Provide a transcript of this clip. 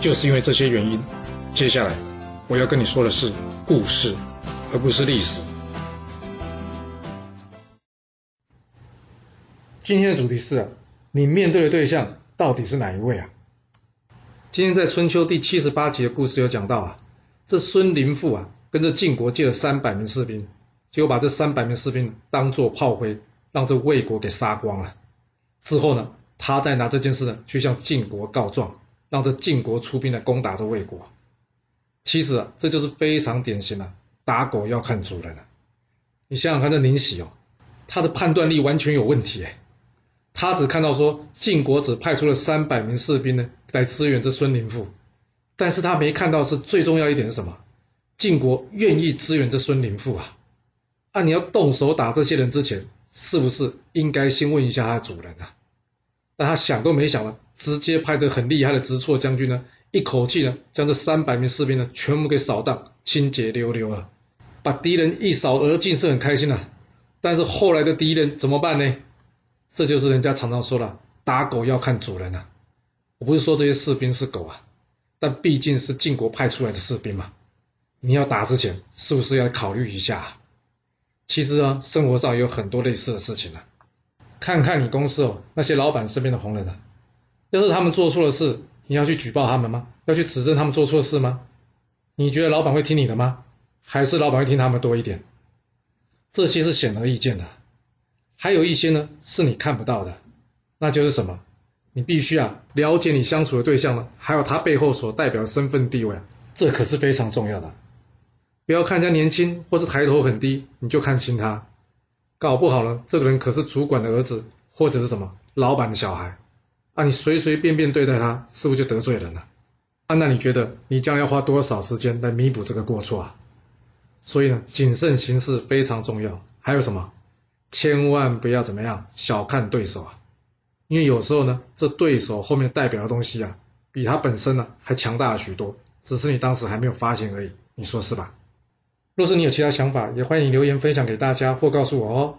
就是因为这些原因，接下来我要跟你说的是故事，而不是历史。今天的主题是啊，你面对的对象到底是哪一位啊？今天在春秋第七十八集的故事有讲到啊，这孙林父啊跟着晋国借了三百名士兵，结果把这三百名士兵当做炮灰，让这魏国给杀光了。之后呢，他再拿这件事呢去向晋国告状。让这晋国出兵来攻打这魏国，其实啊，这就是非常典型的打狗要看主人了。你想想看，这宁喜哦，他的判断力完全有问题哎，他只看到说晋国只派出了三百名士兵呢来支援这孙林父，但是他没看到是最重要一点是什么？晋国愿意支援这孙林父啊，啊，你要动手打这些人之前，是不是应该先问一下他的主人啊？但他想都没想了，直接派这很厉害的直错将军呢，一口气呢将这三百名士兵呢全部给扫荡，清洁溜溜了，把敌人一扫而尽是很开心的。但是后来的敌人怎么办呢？这就是人家常常说了，打狗要看主人啊。我不是说这些士兵是狗啊，但毕竟是晋国派出来的士兵嘛，你要打之前是不是要考虑一下？其实啊，生活上有很多类似的事情呢。看看你公司哦，那些老板身边的红人啊，要是他们做错了事，你要去举报他们吗？要去指证他们做错事吗？你觉得老板会听你的吗？还是老板会听他们多一点？这些是显而易见的，还有一些呢是你看不到的，那就是什么？你必须啊了解你相处的对象呢，还有他背后所代表的身份地位，这可是非常重要的。不要看人家年轻或是抬头很低，你就看轻他。搞不好呢，这个人可是主管的儿子，或者是什么老板的小孩，啊，你随随便便对待他，是不是就得罪人了？啊，那你觉得你将要花多少时间来弥补这个过错啊？所以呢，谨慎行事非常重要。还有什么？千万不要怎么样小看对手啊，因为有时候呢，这对手后面代表的东西啊，比他本身呢还强大了许多，只是你当时还没有发现而已。你说是吧？若是你有其他想法，也欢迎留言分享给大家或告诉我哦。